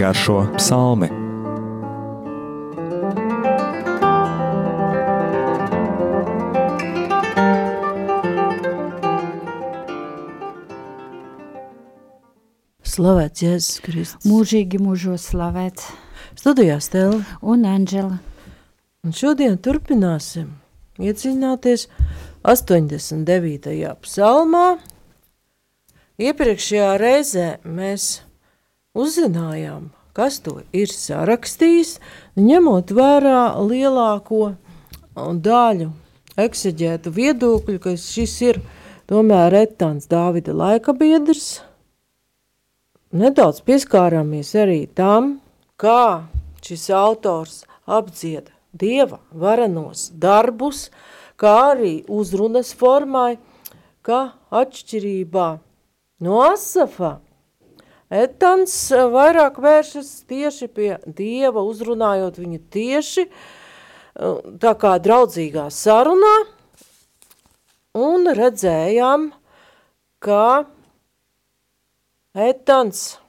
garšo psalmi. Slavēts Jēzus Kristus. Mūžīgi mūžos slavēts. Studijā Stela. Un Anģela. Un šodien turpināsim iedziļināties 89. psalmā. Iepriekšējā reizē mēs uzzinājām, kas to ir sarakstījis, ņemot vērā lielāko daļu ekseģētu viedokļu, ka šis ir tomēr Etāns Dāvida laika biedrs. Nedaudz pieskārāmies arī tam, kā šis autors apdzieda dieva varenos darbus, kā arī uzrunas formai, ka atšķirībā no Asafa Etans vairāk vēršas tieši pie dieva, uzrunājot viņu tieši tā kā draudzīgā sarunā, un redzējām, ka Etans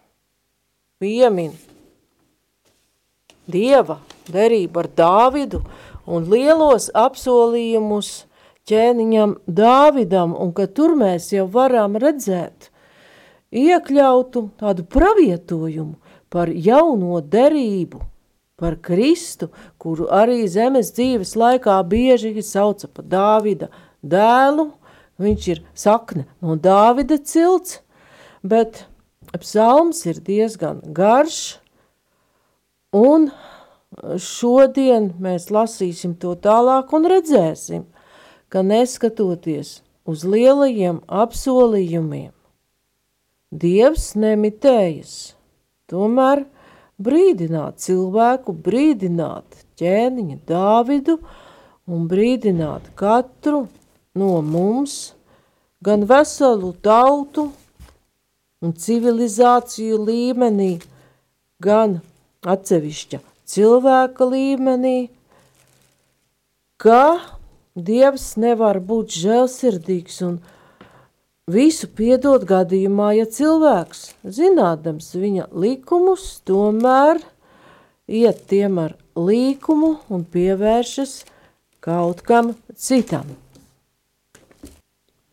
piemin dieva derību ar Dāvidu un lielos apsolījumus ķēniņam Dāvidam, un ka tur mēs jau varam redzēt iekļautu tādu pravietojumu par jauno derību, par Kristu, kuru arī zemes dzīves laikā bieži sauca pa Dāvida dēlu, viņš ir sakne no Dāvida cilts, bet psalms ir diezgan garš, un šodien mēs lasīsim to tālāk un redzēsim, ka neskatoties uz lielajiem apsolījumiem, Dievs nemitējas, tomēr brīdināt cilvēku, brīdināt ķēniņa Dāvidu un brīdināt katru no mums, gan veselu tautu un civilizāciju līmenī, gan atsevišķa cilvēka līmenī, ka Dievs nevar būt žēlsirdīgs un visu piedot gadījumā, ja cilvēks, zinādams viņa likumus, tomēr iet tiem ar līkumu un pievēršas kaut kam citam.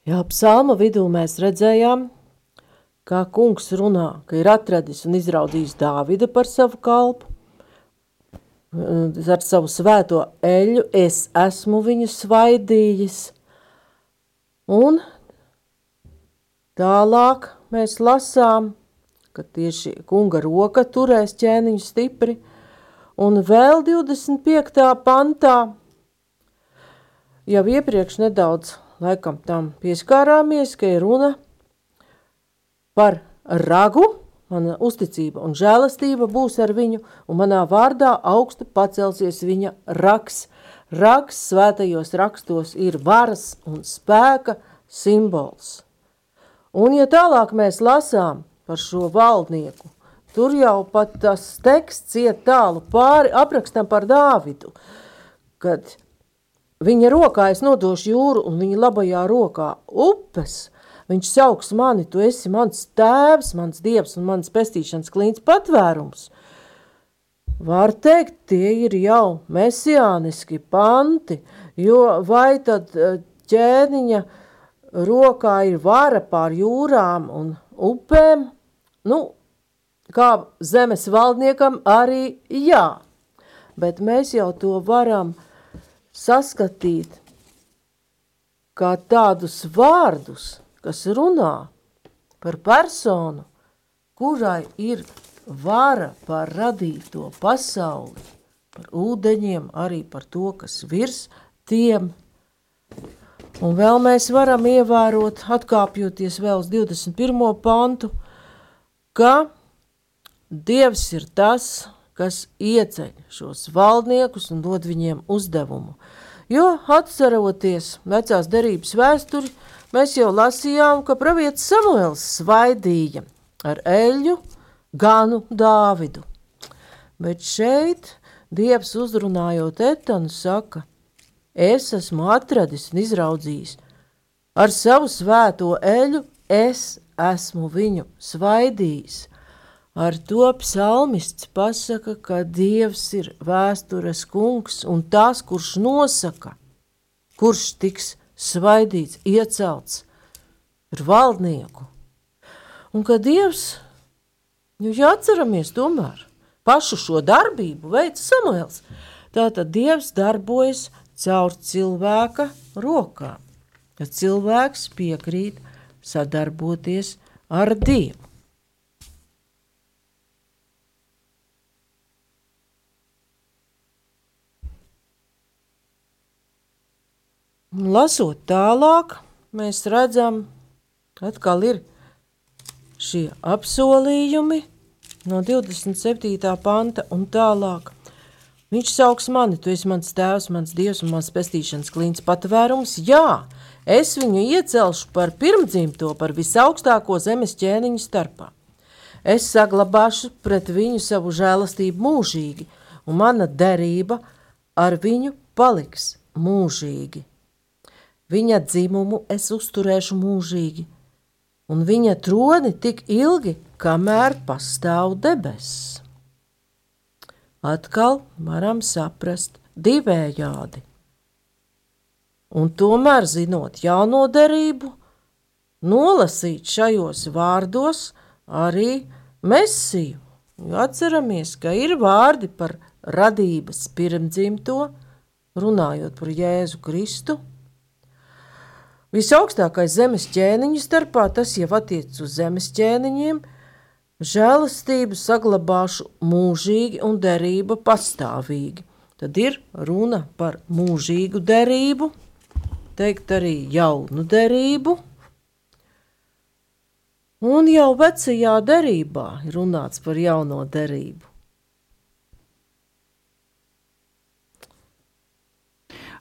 Jā, psalma vidū mēs redzējām, kā kungs runā, ka ir atradis un izraudījis Dāvida par savu kalpu, ar savu svēto eļu es esmu viņu svaidījis, un Tālāk mēs lasām, ka tieši kunga roka turēs ķēniņu stipri, un vēl 25. pantā, jau iepriekš nedaudz laikam tam pieskārāmies, ka ir runa par ragu, mana uzticība un žēlastība būs ar viņu, un manā vārdā augstu pacelsies viņa raks. Raks svētajos rakstos ir varas un spēka simbols. Un, ja tālāk mēs lasām par šo valdnieku, tur jau pat tas teksts iet tālu pāri aprakstam par Dāvidu, kad viņa rokā es nodošu jūru un viņa labajā rokā upes, viņš sauks mani, tu esi mans tēvs, mans dievs un mans pestīšanas klīns patvērums. Var teikt, tie ir jau mesiāniski panti, jo vai tad eh, ķēniņa uh, rokā ir vara pār jūrām un upēm, nu, kā zemes valdniekam arī jā, bet mēs jau to varam saskatīt kā tādus vārdus, kas runā par personu, kurai ir vara par radīto pasauli, par ūdeņiem, arī par to, kas virs tiem Un vēl mēs varam ievērot, atkāpjoties vēl uz 21. pantu, ka Dievs ir tas, kas ieceļ šos valdniekus un dod viņiem uzdevumu. Jo atceroties vecās derības vēsturi, mēs jau lasījām, ka pravietis Samuels svaidīja ar eļu ganu Dāvidu. Bet šeit Dievs uzrunājot Etanu saka – es esmu atradis un izraudzījis. Ar savu svēto eļu es esmu viņu svaidījis. Ar to psalmists pasaka, ka Dievs ir vēstures kungs un tas, kurš nosaka, kurš tiks svaidīts, iecelts, ir valdnieku. Un ka Dievs, nu, ja atceramies tomēr, pašu šo darbību veids Samuels, tātad Dievs darbojas caur cilvēka rokām, ja cilvēks piekrīt sadarboties ar Dievu. Lasot tālāk, mēs redzam, ka atkal ir šie apsolījumi no 27. panta un tālāk. Viņš sauks mani, tu esi mans tēvs, mans dievs un mans pestīšanas klīns patvērums. Jā, es viņu iecelšu par pirmdzimto, par visaugstāko zemes ķēniņu starpā. Es saglabāšu pret viņu savu žēlastību mūžīgi, un mana derība ar viņu paliks mūžīgi. Viņa dzimumu es uzturēšu mūžīgi, un viņa troni tik ilgi, kamēr pastāv debesis. Atkal varam saprast divējādi. Un tomēr, zinot jauno derību, nolasīt šajos vārdos arī mesiju. Jo atceramies, ka ir vārdi par radības pirmdzimto, runājot par Jēzu Kristu, Visaugstākais zemes ķēniņu starpā tas jau attiec uz zemes ķēniņiem, žēlastību saglabāšu mūžīgi un derība pastāvīgi. Tad ir runa par mūžīgu derību, teikt arī jaunu derību, un jau vecajā derībā ir runāts par jauno derību.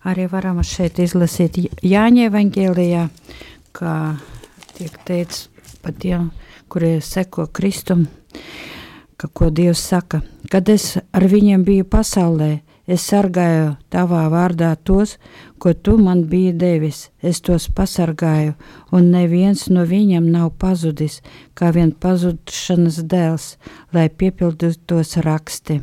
Arī varam šeit izlasīt Jāņa evangēlijā, kā tiek teikts par tiem, kuri seko Kristum, ka ko Dievs saka. Kad es ar viņiem biju pasaulē, es sargāju tavā vārdā tos, ko tu man biji devis. Es tos pasargāju, un neviens no viņiem nav pazudis, kā vien pazušanas dēls, lai piepildītos raksti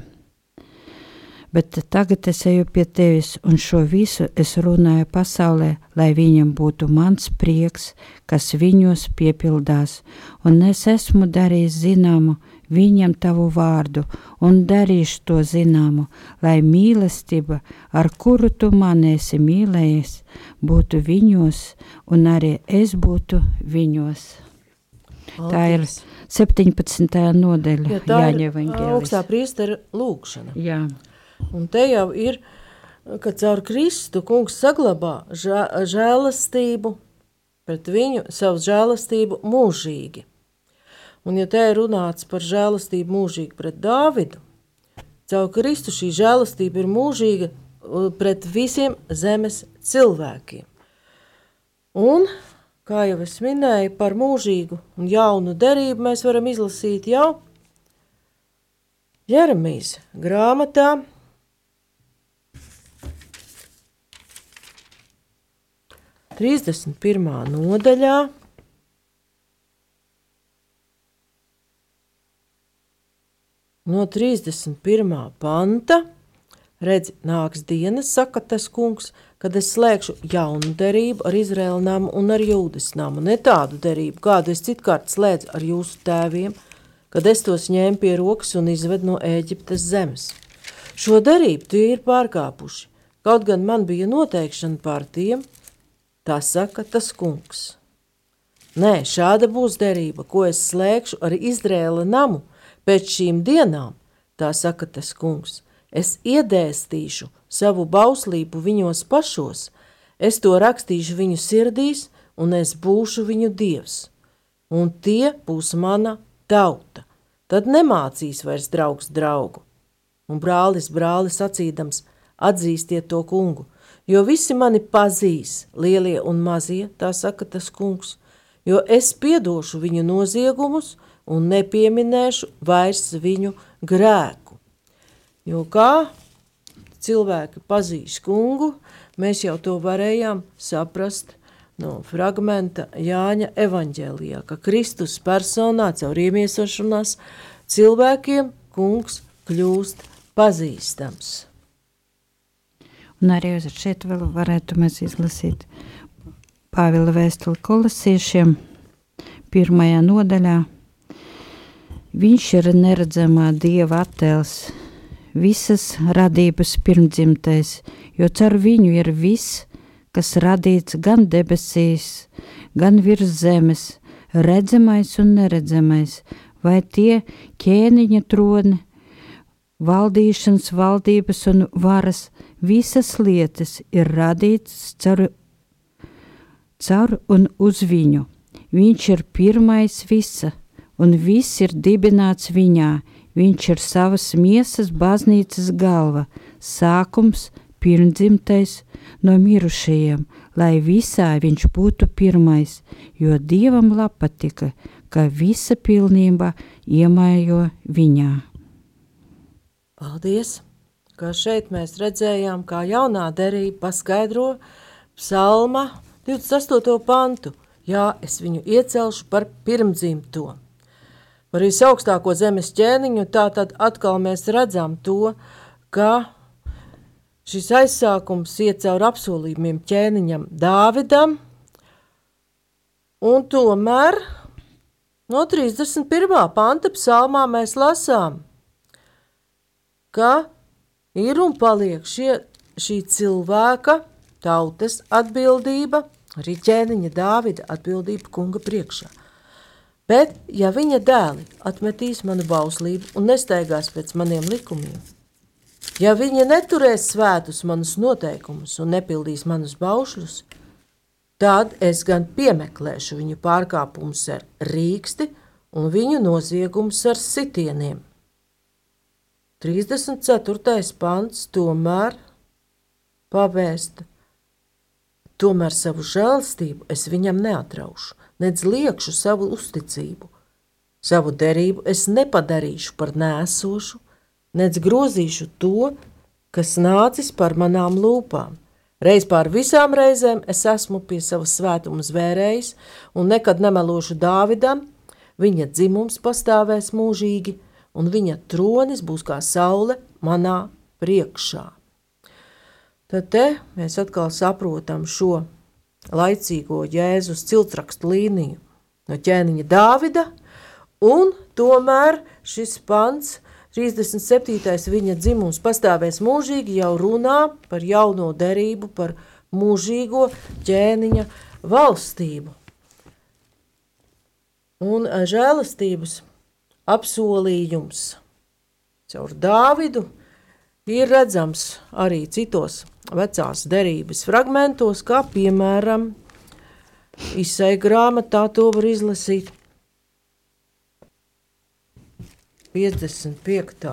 bet tagad es eju pie tevis, un šo visu es runāju pasaulē, lai viņam būtu mans prieks, kas viņos piepildās, un es esmu darījis zināmu viņam tavu vārdu, un darīšu to zināmu, lai mīlestība, ar kuru tu man esi mīlējis, būtu viņos, un arī es būtu viņos. Paldies. Tā ir 17. nodaļa. Ja tā Jāņa ir augstā priestera lūkšana. Jā. Un te jau ir, ka caur Kristu kungs saglabā žēlastību pret viņu, savu žēlastību mūžīgi. Un ja te ir runāts par žēlastību mūžīgi pret Dāvidu, caur Kristu šī žēlastība ir mūžīga pret visiem zemes cilvēkiem. Un, kā jau es minēju, par mūžīgu un jaunu derību mēs varam izlasīt jau Jeremijas grāmatā, 31. nodaļā. No 31. panta redz, nāks dienas, saka tas kungs, kad es slēgšu jaunu derību ar Izraēlu namu un ar Jūdas namu, ne tādu derību, kādu es citkārt slēdzu ar jūsu tēviem, kad es tos ņēmu pie rokas un izvedu no Ēģiptes zemes. Šo derību tie ir pārkāpuši, kaut gan man bija noteikšana pār tiem, Tā saka tas kungs. Nē, šāda būs derība, ko es slēgšu ar Izrēla namu pēc šīm dienām, tā saka tas kungs. Es iedēstīšu savu bauslību viņos pašos, es to rakstīšu viņu sirdīs, un es būšu viņu dievs, un tie būs mana tauta. Tad nemācīs vairs draugs draugu. Un brālis brāli sacīdams, atzīstiet to kungu, jo visi mani pazīs, lielie un mazie, tā saka tas kungs, jo es piedošu viņu noziegumus un nepieminēšu vairs viņu grēku. Jo kā cilvēki pazīs kungu, mēs jau to varējām saprast no fragmenta Jāņa evaņģēlijā, ka Kristus personā caur iemiesošanās cilvēkiem kungs kļūst pazīstams. Un arī šeit vēl varētu mēs izlasīt Pāvila vēstuli kolosiešiem pirmajā nodaļā. Viņš ir neredzamā dieva attēls, visas radības pirmdzimtais, jo caur viņu ir viss, kas radīts gan debesīs, gan virs zemes, redzamais un neredzamais, vai tie ķēniņa troni, valdīšanas, valdības un varas, visas lietas ir radītas caur, caur un uz viņu. Viņš ir pirmais visa, un viss ir dibināts viņā. Viņš ir savas miesas baznīcas galva, sākums, pirmdzimtais no mirušajiem, lai visā viņš būtu pirmais, jo Dievam patika, ka visa pilnība iemaijo viņā. Paldies! Kā šeit mēs redzējām, kā jaunā derība paskaidro psalma 28. pantu. Jā, es viņu iecelšu par pirmdzimto. Par visaugstāko zemes ķēniņu tā tad atkal mēs redzam to, ka šis aizsākums iet caur apsolījumiem ķēniņam Dāvidam, un tomēr no 31. panta psalmā mēs lasām, ka ir un paliek šie, šī cilvēka tautas atbildība, arī ķēniņa Dāvida atbildība kunga priekšā. Bet, ja viņa dēli atmetīs manu bauslību un nestaigās pēc maniem likumiem, ja viņa neturēs svētus manus noteikumus un nepildīs manus baušļus, tad es gan piemeklēšu viņu pārkāpumus ar rīksti un viņu noziegumus ar sitieniem. 34. pants tomēr pavēsta, tomēr savu žēlstību es viņam neatraušu, nedz liekšu savu uzticību. Savu derību es nepadarīšu par nēsošu, nedz grozīšu to, kas nācis par manām lūpām. Reiz pār visām reizēm es esmu pie savas svētuma zvērējis un nekad nemelošu Dāvidam, viņa dzimums pastāvēs mūžīgi, un viņa tronis būs kā saule manā priekšā. Tad te mēs atkal saprotam šo laicīgo Jēzus ciltrakstu līniju no ķēniņa Dāvida, un tomēr šis pants, 37. viņa dzimums pastāvēs mūžīgi, jau runā par jauno derību, par mūžīgo ķēniņa valstību. Un žēlastības apsolījums caur Dāvidu ir redzams arī citos vecās derības fragmentos, kā piemēram Izsai grāmatā to var izlasīt 55.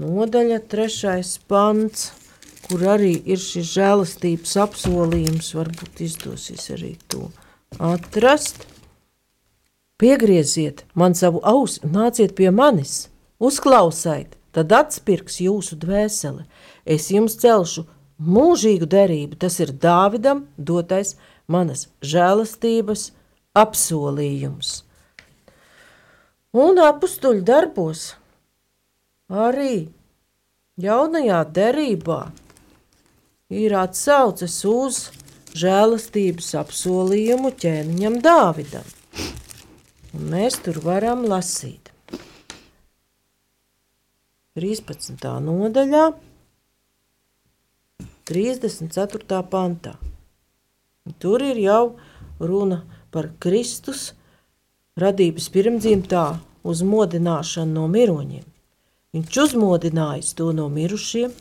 nodaļa, 3. pants, kur arī ir šis žēlastības apsolījums, varbūt izdosies arī to atrast. Piegrieziet man savu ausi un nāciet pie manis, uzklausaiet, tad atspirks jūsu dvēseli. Es jums celšu mūžīgu derību, tas ir Dāvidam dotais manas žēlastības apsolījums. Un apstuļu darbos arī jaunajā derībā ir atsauces uz žēlastības apsolījumu ķēniņam Dāvidam un mēs tur varam lasīt. 13. nodaļā, 34. pantā. Tur ir jau runa par Kristus radības pirmdzimtā uzmodināšanu no miroņiem. Viņš uzmodinājis to no mirušiem,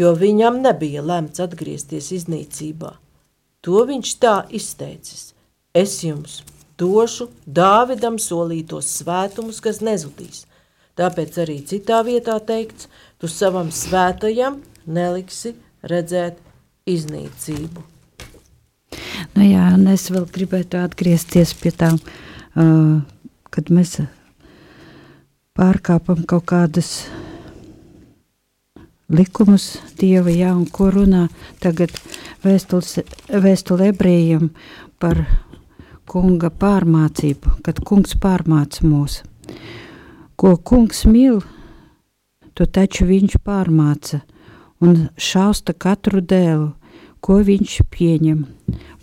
jo viņam nebija lemts atgriezties iznīcībā. To viņš tā izteicis: Es jums došu Dāvidam solītos svētumus, kas nezudīs. Tāpēc arī citā vietā teikts, tu savam svētajam neliksi redzēt iznīcību. Nu jā, un es vēl gribētu atgriezties pie tām, uh, kad mēs pārkāpam kaut kādas likumus Dieva, jā, un ko runā tagad vēstule ebrejiem par kunga pārmācību, kad kungs pārmāca mūs. Ko kungs mīl, to taču viņš pārmāca un šausta katru dēlu, ko viņš pieņem.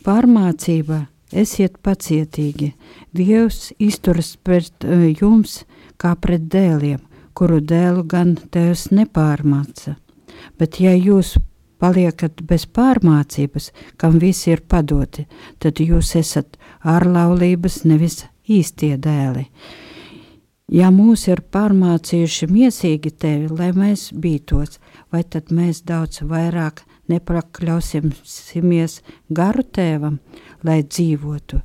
Pārmācība, esiet pacietīgi, Dievs izturas pret uh, jums kā pret dēliem, kuru dēlu gan Tevs nepārmāca. Bet ja jūs paliekat bez pārmācības, kam visi ir padoti, tad jūs esat ārlaulības nevis īstie dēli. Ja mūs ir pārmācījuši miesīgi tevi, lai mēs bītos, vai tad mēs daudz vairāk nepakļausimies garu tēvam, lai dzīvotu.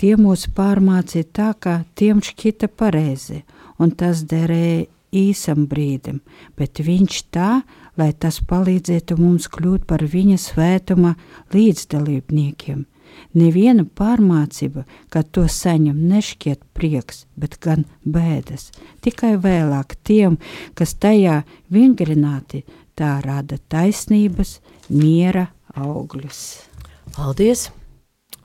Tie mūs pārmācīja tā, kā tiem šķita pareizi, un tas derēja īsam brīdim, bet viņš tā, lai tas palīdzētu mums kļūt par viņa svētuma līdzdalībniekiem. Neviena pārmācība, kad to saņem, nešķiet prieks, bet gan bēdas. Tikai vēlāk tiem, kas tajā vingrināti, tā rada taisnības, miera augļus. Paldies!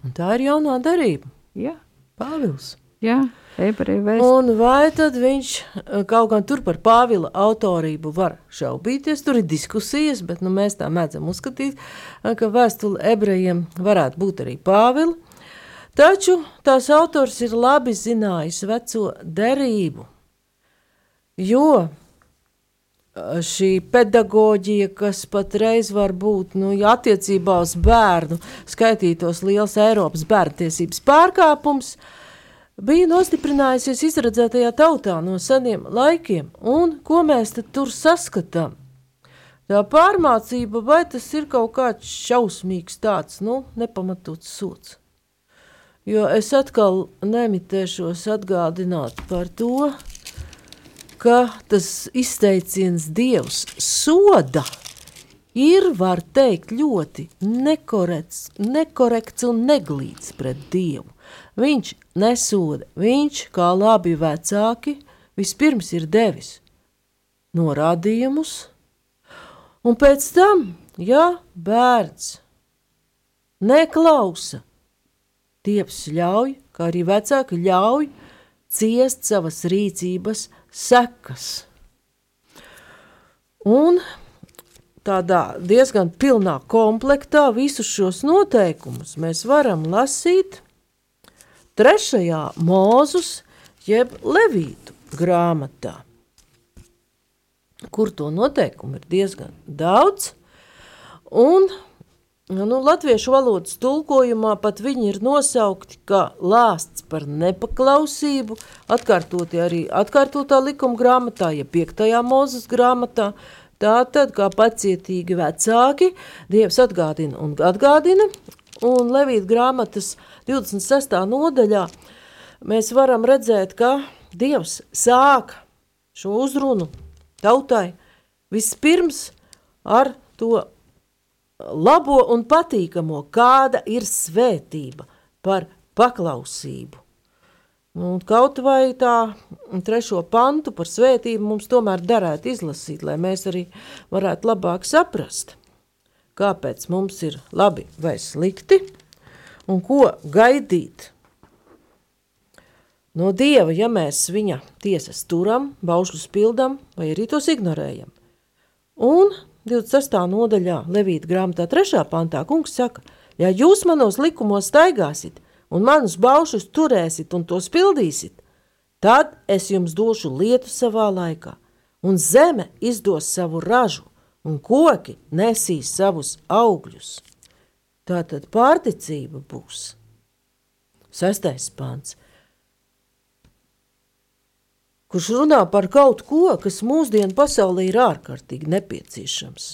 Un tā ir jaunā darība. Jā, Pāvils. jā. Un vai tad viņš eh, kaut gan tur par Pāvila autorību var šaubīties? Tur ir diskusijas, bet nu, mēs tā mēdzam uzskatīt, eh, ka vēstule ebrejiem varētu būt arī Pāvila. Taču tās autors ir labi zinājis veco derību, jo eh, šī pedagoģija, kas patreiz var būt nu, ja attiecībā uz bērnu, skaitītos liels Eiropas bērntiesības pārkāpums, bija nostiprinājusies izredzētajā tautā no seniem laikiem, un ko mēs tur saskatām? Tā pārmācība, vai tas ir kaut kāds šausmīgs tāds, nu, nepamatots sots. Jo es atkal nemitēšos atgādināt par to, ka tas izteiciens Dievs soda ir, var teikt, ļoti nekorekts, nekorekts un neglīts pret Dievu. Viņš nesoda, viņš, kā labi vecāki, vispirms ir devis norādījumus, un pēc tam, ja bērns neklausa, Dievs ļauj, kā arī vecāki ļauj ciest savas rīcības sekas. Un tādā diezgan pilnā komplektā visus šos noteikumus mēs varam lasīt trešajā mūzus, jeb levītu grāmatā, kur to noteikumu ir diezgan daudz, un nu, latviešu valodas tulkojumā pat viņi ir nosaukti kā lāsts par nepaklausību, atkārtoti arī atkārtotā likuma grāmatā, ja piektajā mūzes grāmatā, Tātad, kā pacietīgi vecāki, Dievs atgādina un atgādina, un Levīta grāmatas 26. nodaļā mēs varam redzēt, ka Dievs sāk šo uzrunu tautai vispirms ar to labo un patīkamo, kāda ir svētība par paklausību. Un kaut vai tā trešo pantu par svētību mums tomēr darētu izlasīt, lai mēs arī varētu labāk saprast, kāpēc mums ir labi vai slikti un ko gaidīt no Dieva, ja mēs viņa tiesas turam, baušļus pildam vai arī tos ignorējam. Un 26. nodaļā Levīta grāmatā 3. pantā kungs saka, ja jūs manos likumos staigāsit, un manus baušus turēsit un tos pildīsit, tad es jums došu lietu savā laikā, un zeme izdos savu ražu, un koki nesīs savus augļus. Tā tad pārticība būs. Sestais pāns, kurš runā par kaut ko, kas mūsdienu pasaulē ir ārkārtīgi nepieciešams.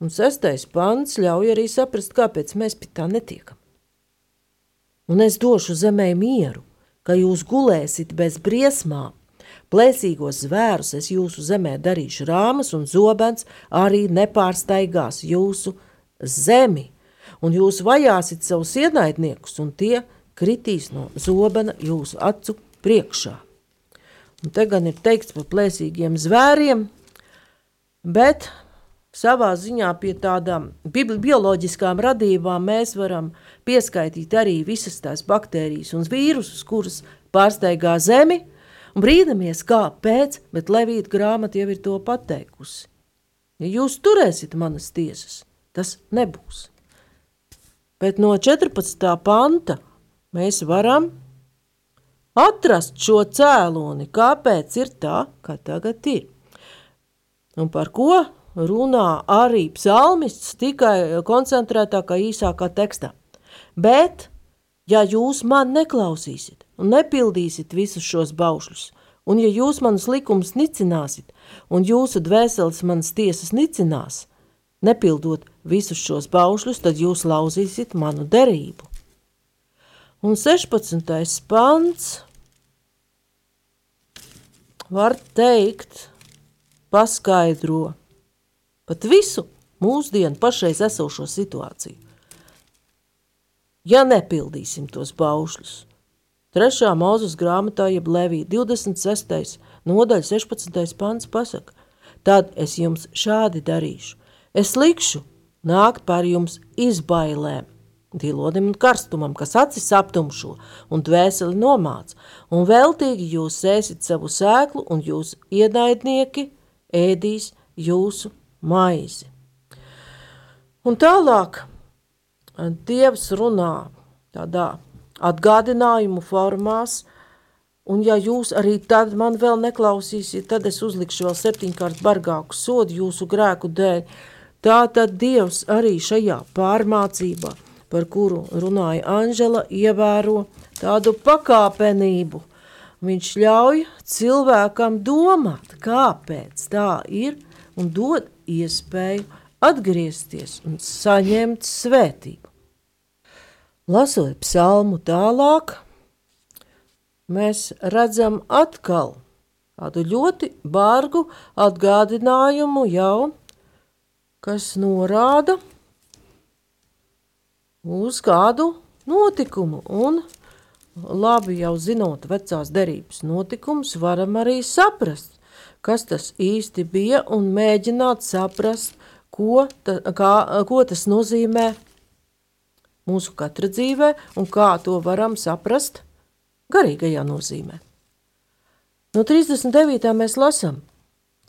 Un sestais pants ļauj arī saprast, kāpēc mēs pie tā netiekam un es došu zemē mieru, ka jūs gulēsit bez briesmām. Plēsīgos zvērus es jūsu zemē darīšu rāmas, un zobens arī nepārsteigās jūsu zemi, un jūs vajāsit savus ienaidniekus, un tie kritīs no zobena jūsu acu priekšā. Un te gan ir teikts par plēsīgiem zvēriem, bet savā ziņā pie tādām bioloģiskām radībām mēs varam pieskaitīt arī visas tās baktērijas un vīrusus, kuras pārsteigā zemi, Un brīdamies, kāpēc, bet Levīta grāmata jau ir to pateikusi. Ja jūs turēsiet manas tiesas, tas nebūs. Bet no 14. panta mēs varam atrast šo cēloni, kāpēc ir tā, kā tagad ir. Un par ko runā arī psalmists tikai koncentrētākā, īsākā tekstā. Bet, ja jūs man neklausīsiet un nepildīsiet visus šos baušļus, un ja jūs manus likumus nicināsiet, un jūsu dvēseles manas tiesas nicinās, nepildot visus šos baušļus, tad jūs lauzīsiet manu derību. Un 16. pants var teikt, paskaidro pat visu mūsdienu pašreiz esošo situāciju. Ja nepildīsim tos baušļus, trešā mūzes grāmatā, jeb Levija 26. nodaļa 16. pants pasaka, tad es jums šādi darīšu. Es likšu nākt par jums izbailēm, dilodim un karstumam, kas acis aptumšo un dvēseli nomāc, un veltīgi jūs sēsit savu sēklu, un jūs ienaidnieki ēdīs jūsu maizi. Un tālāk Dievs runā tādā atgādinājumu formās, un ja jūs arī tad man vēl neklausīsiet, tad es uzlikšu vēl septiņkārt bargāku sodu jūsu grēku dēļ. Tā tad Dievs arī šajā pārmācībā, par kuru runāja Anžela, ievēro tādu pakāpenību. Viņš ļauj cilvēkam domāt, kāpēc tā ir, un dod iespēju atgriezties un saņemt svētību. Lasot psalmu tālāk, mēs redzam atkal tādu ļoti bargu atgādinājumu jau, kas norāda uz kādu notikumu, un labi jau zinot vecās derības notikumus, varam arī saprast, kas tas īsti bija, un mēģināt saprast, ko, ta, kā, ko tas nozīmē mūsu katra dzīvē, un kā to varam saprast garīgajā nozīmē. No 39. mēs lasām,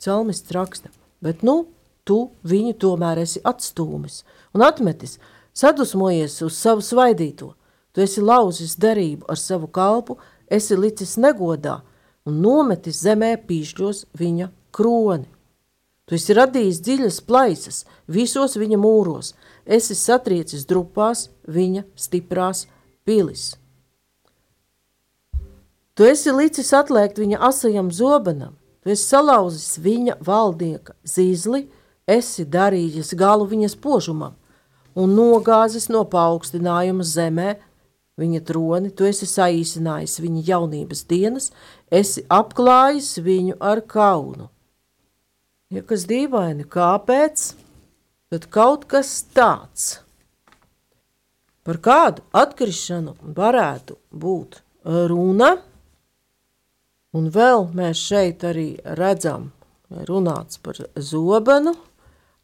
Celmists raksta, bet nu tu viņu tomēr esi atstūmis un atmetis, sadusmojies uz savu svaidīto. Tu esi lauzis derību ar savu kalpu, esi licis negodā, un nometis zemē pīšļos viņa kroni. Tu esi radījis dziļas plaisas visos viņa mūros, esi satriecis drupās viņa stiprās pilis. Tu esi licis atlēkt viņa asajam zobenam, tu esi salauzis viņa valdnieka zīzli, esi darījis galu viņa spožumam un nogāzis no paaugstinājuma zemē viņa troni, tu esi saīsinājis viņa jaunības dienas, esi apklājis viņu ar kaunu. Ja kas dīvaini, kāpēc? Tad kaut kas tāds. Par kādu atkrišanu varētu būt runa, un vēl mēs šeit arī redzam, runāts par zobenu.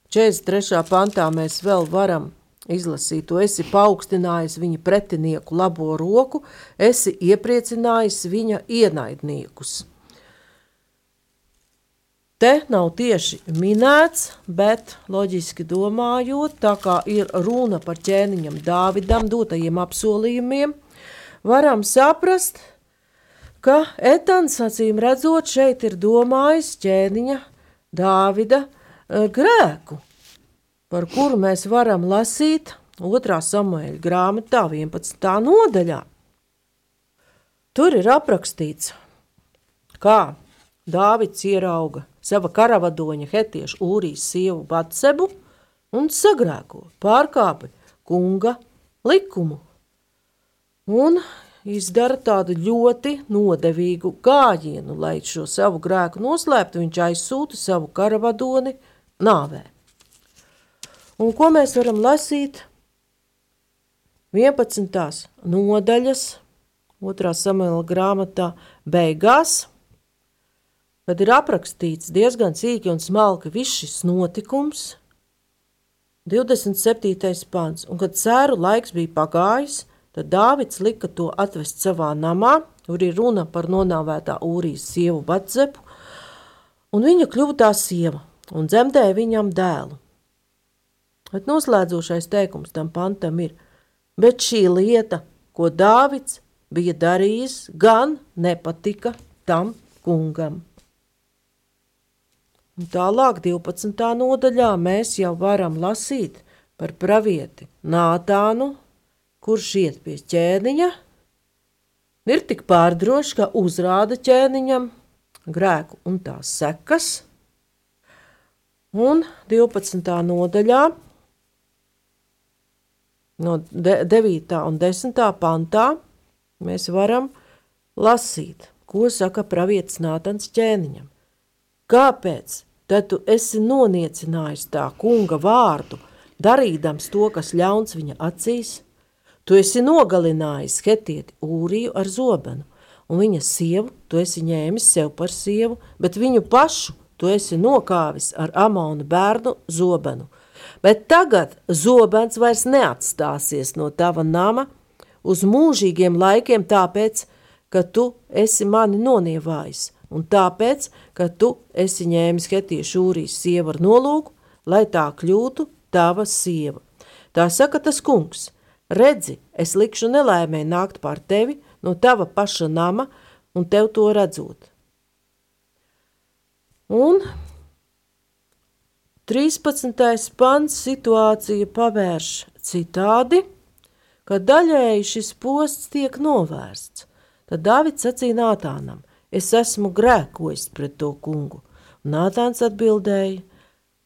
43. pantā mēs vēl varam izlasīt, tu esi paaugstinājis viņa pretinieku labo roku, esi iepriecinājis viņa ienaidniekus. Te nav tieši minēts, bet loģiski domājot, tā kā ir runa par ķēniņam Dāvidam dotajiem apsolījumiem, varam saprast, ka Etans acīm redzot šeit ir domājis ķēniņa Dāvida eh, grēku par kuru mēs varam lasīt 2. samuēļa grāmatā 11. nodaļā. Tur ir aprakstīts, kā Dāvids ierauga sava karavadoņa hetiešu Ūrijas sievu Batsebu un sagrēko, pārkāpa kunga likumu un izdara tādu ļoti nodevīgu gājienu, lai šo savu grēku noslēptu, viņš aizsūta savu karavadoni nāvē. Un ko mēs varam lasīt? 11. nodaļas, 2. samuēla grāmatā beigās, kad ir aprakstīts diezgan sīki un smalki viss šis notikums, 27. pants, un kad cēru laiks bija pagājis, tad Dāvids lika to atvest savā namā, Tur ir runa par nonāvētā Ūrijas sievu Batzepu, un viņa kļuva tā sieva un dzemdēja viņam dēlu. Bet noslēdzošais teikums tam pantam ir, bet šī lieta, ko Dāvids bija darījis, gan nepatika tam kungam. Un tālāk, 12. nodaļā, mēs jau varam lasīt par pravieti Nātānu, kurš iet pie ķēniņa, ir tik pārdrošs, ka uzrāda ķēniņam grēku un tās sekas. Un 12. nodaļā, no 9. un 10. pantā, mēs varam lasīt, ko saka pravietis Nātans ķēniņam. Kāpēc tad tu esi noniecinājis tā kunga vārdu, darīdams to, kas ļauns viņa acīs? Tu esi nogalinājis Hetieti Ūriju ar zobenu, un viņa sievu tu esi ņēmis sev par sievu, bet viņu pašu tu esi nokāvis ar Amona bērnu zobenu. Bet tagad zobens vairs neatstāsies no tava nama uz mūžīgiem laikiem, tāpēc, ka tu esi mani nonievājis, un tāpēc, ka tu esi ņēmis Hetiešu Ūrijas sievu ar nolūku, lai tā kļūtu tava sieva. Tā saka tas kungs – Redzi, es likšu nelaimē nākt pār tevi no tava paša nama un tev to redzot. Un 13. pants situācija pavērš citādi, ka daļēji šis posts tiek novērsts. Tad Dāvids sacīja Nātānam, es esmu grēkojis pret to kungu. Un Nātāns atbildēja,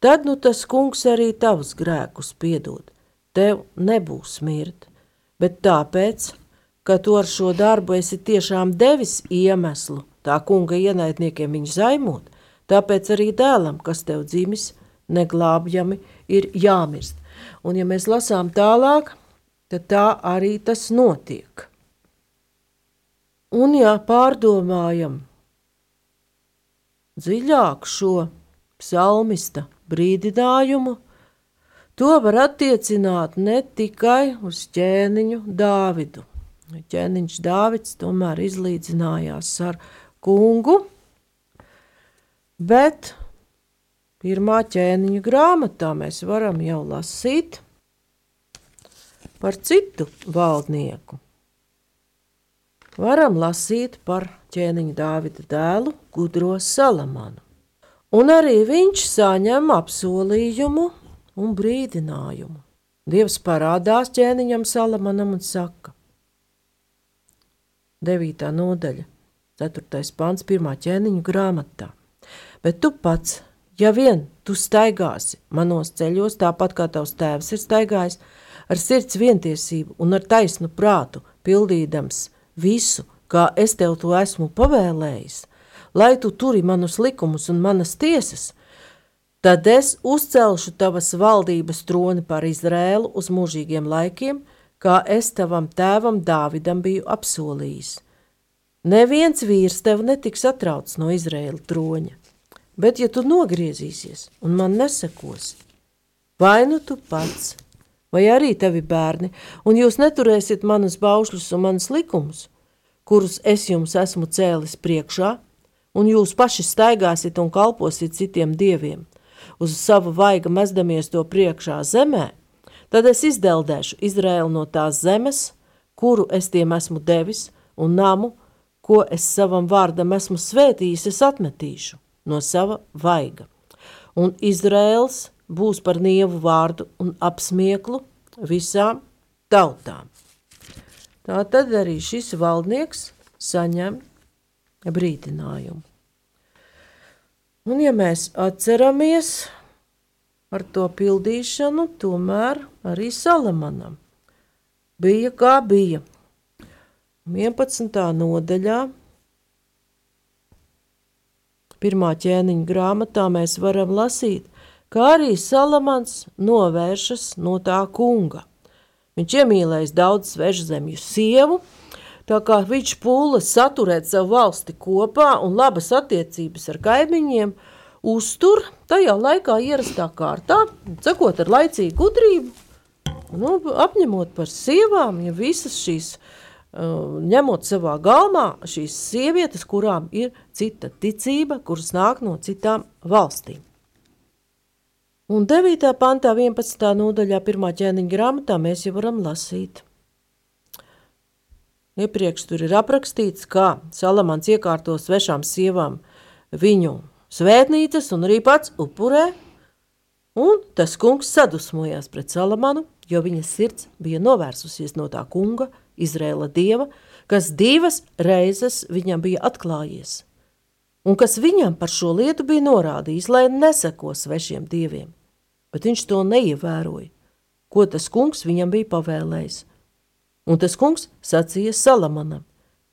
tad nu tas kungs arī tavus grēkus piedod tev nebūs mirt, bet tāpēc, ka tu ar šo darbu esi tiešām devis iemeslu tā kunga ienaidniekiem viņu zaimot, tāpēc arī dēlam, kas tev dzimis, neglābjami ir jāmirst. Un ja mēs lasām tālāk, tad tā arī tas notiek. Un ja pārdomājam dziļāk šo psalmista brīdinājumu, To var attiecināt ne tikai uz ķēniņu Dāvidu. Ķēniņš Dāvids tomēr izlīdzinājās ar kungu, bet pirmā ķēniņa grāmatā mēs varam jau lasīt par citu valdnieku. Varam lasīt par ķēniņa Dāvida dēlu Gudro Salamanu. Un arī viņš saņem apsolījumu un brīdinājumu. Dievs parādās ķēniņam Salamanam un saka: 9. nodaļa, 4. pāns, 1. ķēniņa grāmatā. Bet tu pats, ja vien tu staigāsi manos ceļos, tāpat kā tavs tēvs ir staigājis, ar sirds vientiesību un ar taisnu prātu, pildīdams visu, kā es tev to esmu pavēlējis, lai tu turi manus likumus un manas tiesas, Tad es uzcelšu tavas valdības troni par Izrēlu uz mūžīgiem laikiem, kā es tavam tēvam Dāvidam biju apsolījis. Neviens vīrs tev netiks atrauts no Izrēla troņa, bet ja tu nogriezīsies un man nesakosi, vai nu tu pats, vai arī tavi bērni, un jūs neturēsiet manus baušļus un manus likumus, kurus es jums esmu cēlis priekšā, un jūs paši staigāsiet un kalposiet citiem dieviem, uz savu vaiga mezdamies to priekšā zemē, tad es izdeldēšu Izraēlu no tās zemes, kuru es tiem esmu devis, un namu, ko es savam vārdam esmu svētījis, es atmetīšu no sava vaiga. Un Izraēls būs par nievu vārdu un apsmieklu visām tautām. Tā tad arī šis valdnieks saņem brīdinājumu. Un ja mēs atceramies par to pildīšanu, tomēr arī Salamanam bija kā bija. 11. nodaļā, pirmā ķēniņa grāmatā mēs varam lasīt, kā arī Salamans novēršas no tā kunga. Viņš iemīlējis daudz svežzemju sievu, Tā kā viņš pūles saturēt savu valsti kopā un labas attiecības ar kaimiņiem, uztur tajā laikā ierastā kārtā, cekot ar laicīgu gudrību, nu, apņemot par sievām, ja visas šīs ņemot savā galmā šīs sievietes, kurām ir cita ticība, kuras nāk no citām valstīm. Un 9. pantā, 11. nodaļā, 1. ķēniņa grāmatā mēs jau varam lasīt. Iepriekš tur ir aprakstīts, kā Salamans iekārto svešām sievām viņu svētnīcas un arī pats upurē, un tas kungs sadusmojās pret Salamanu, jo viņa sirds bija novērsusies no tā kunga, Izrēla dieva, kas divas reizes viņam bija atklājies, un kas viņam par šo lietu bija norādījis, lai neseko svešiem dieviem, bet viņš to neievēroja, ko tas kungs viņam bija pavēlējis. Un tas kungs sacīja Salamanam,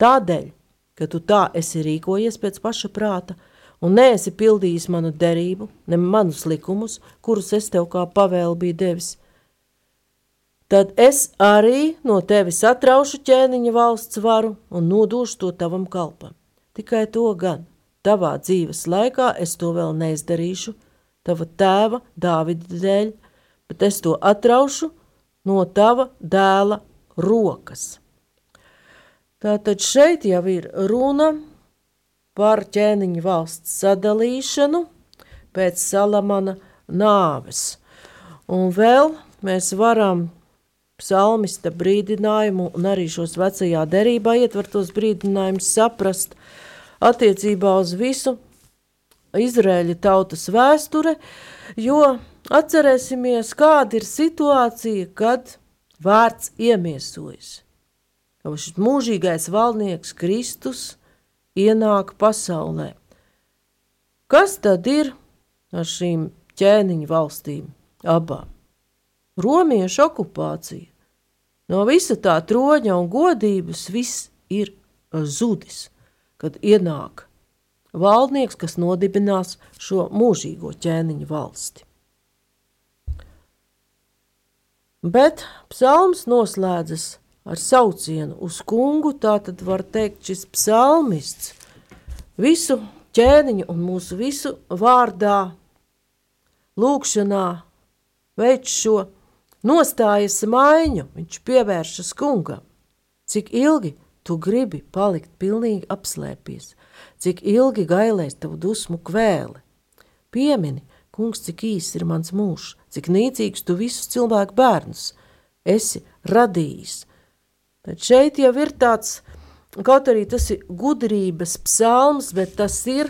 tādēļ, ka tu tā esi rīkojies pēc paša prāta un neesi pildījis manu derību, ne manus likumus, kurus es tev kā pavēlu biju devis, tad es arī no tevis atraušu ķēniņa valsts varu un nodošu to tavam kalpam. Tikai to gan, tavā dzīves laikā es to vēl neizdarīšu, tava tēva Dāvida dēļ, bet es to atraušu no tava dēla rokas. Tātad šeit jau ir runa par ķēniņa valsts sadalīšanu pēc Salamana nāves. Un vēl mēs varam psalmista brīdinājumu un arī šos vecajā derībā ietvertos brīdinājumus saprast attiecībā uz visu Izraēļa tautas vēsture, jo atcerēsimies, kāda ir situācija, kad vārds iemiesojas. Ka šis mūžīgais valdnieks Kristus ienāk pasaulē. Kas tad ir ar šīm ķēniņu valstīm abām? Romiešu okupācija. No visa tā troņa un godības viss ir zudis, kad ienāk valdnieks, kas nodibinās šo mūžīgo ķēniņu valsti. Bet psalms noslēdzas ar saucienu uz kungu, tā tad var teikt šis psalmists visu ķēniņu un mūsu visu vārdā, lūkšanā veic šo nostājas maiņu, viņš pievēršas kungam. Cik ilgi tu gribi palikt pilnīgi apslēpies, cik ilgi gailēs tavu dusmu kvēli. Piemini, kungs, cik īss ir mans mūžs, cik nīcīgs tu visus cilvēku bērnus esi radījis. Tad šeit jau ir tāds, kaut arī tas ir gudrības psalms, bet tas ir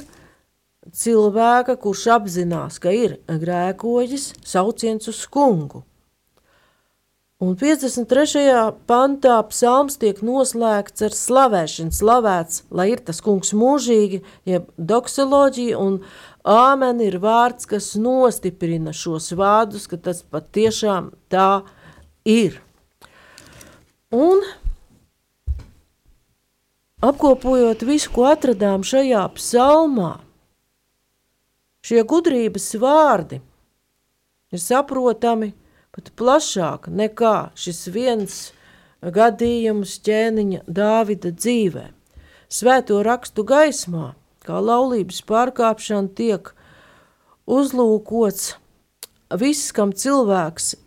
cilvēka, kurš apzinās, ka ir grēkoģis, sauciens uz kungu. Un 53. pantā psalms tiek noslēgts ar slavēšanu, slavēts, lai ir tas kungs mūžīgi, jeb doksoloģija, un āmen ir vārds, kas nostiprina šos vārdus, ka tas patiešām tā ir. Un apkopojot visu, ko atradām šajā psalmā, šie gudrības vārdi ir saprotami pat plašāk nekā šis viens gadījums ķēniņa Dāvida dzīvē. Svēto rakstu gaismā kā laulības pārkāpšana tiek uzlūkots viss, kam cilvēks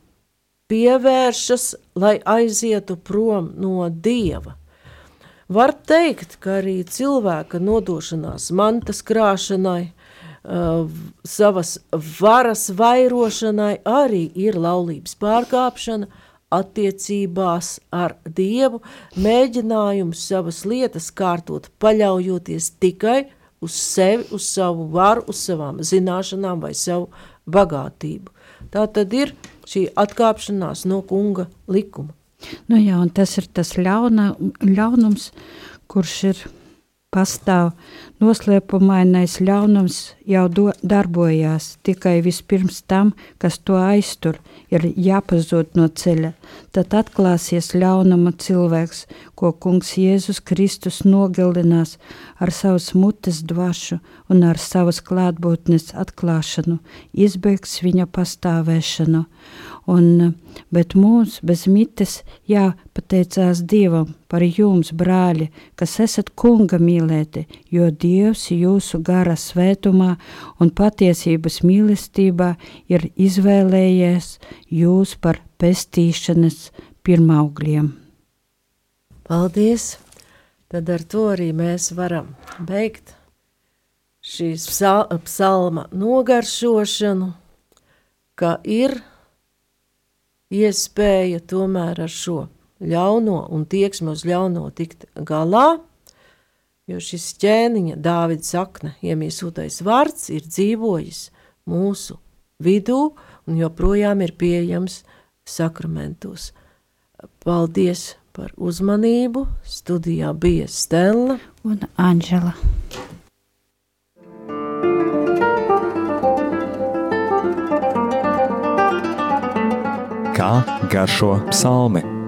pievēršas, lai aizietu prom no dieva. Var teikt, ka arī cilvēka nodošanās mantas krāšanai, uh, savas varas vairošanai arī ir laulības pārkāpšana, attiecībās ar Dievu, mēģinājums savas lietas kārtot, paļaujoties tikai uz sevi, uz savu varu, uz savām zināšanām vai savu bagātību. Tā tad ir šī atkāpšanās no kunga likuma. Nu jā, un tas ir tas ļauna, ļaunums, kurš ir pastāv noslēpumainais ļaunums jau do, darbojās, tikai vispirms tam, kas to aiztur, ir jāpazūd no ceļa. Tad atklāsies ļaunuma cilvēks, ko kungs Jēzus Kristus nogalinās ar savas mutes dvašu un ar savas klātbūtnes atklāšanu, izbēgs viņa pastāvēšanu un, bet mums bez mites jāpateicās Dievam par jums, brāļi, kas esat kunga mīlēti, jo Dievs jūsu gara svētumā un patiesības mīlestībā ir izvēlējies jūs par pestīšanas pirmaugļiem. Paldies! Tad ar to arī mēs varam beigt šīs psal psalma nogaršošanu, ka ir iespēja tomēr ar šo ļauno un tieksmi uz ļauno tikt galā, jo šis ķēniņa Dāvida sakne iemīsūtais vārds ir dzīvojis mūsu vidū un joprojām ir pieejams sakramentos. Paldies par uzmanību. Studijā bija Stela un Anģela. Kā garšo psalmi?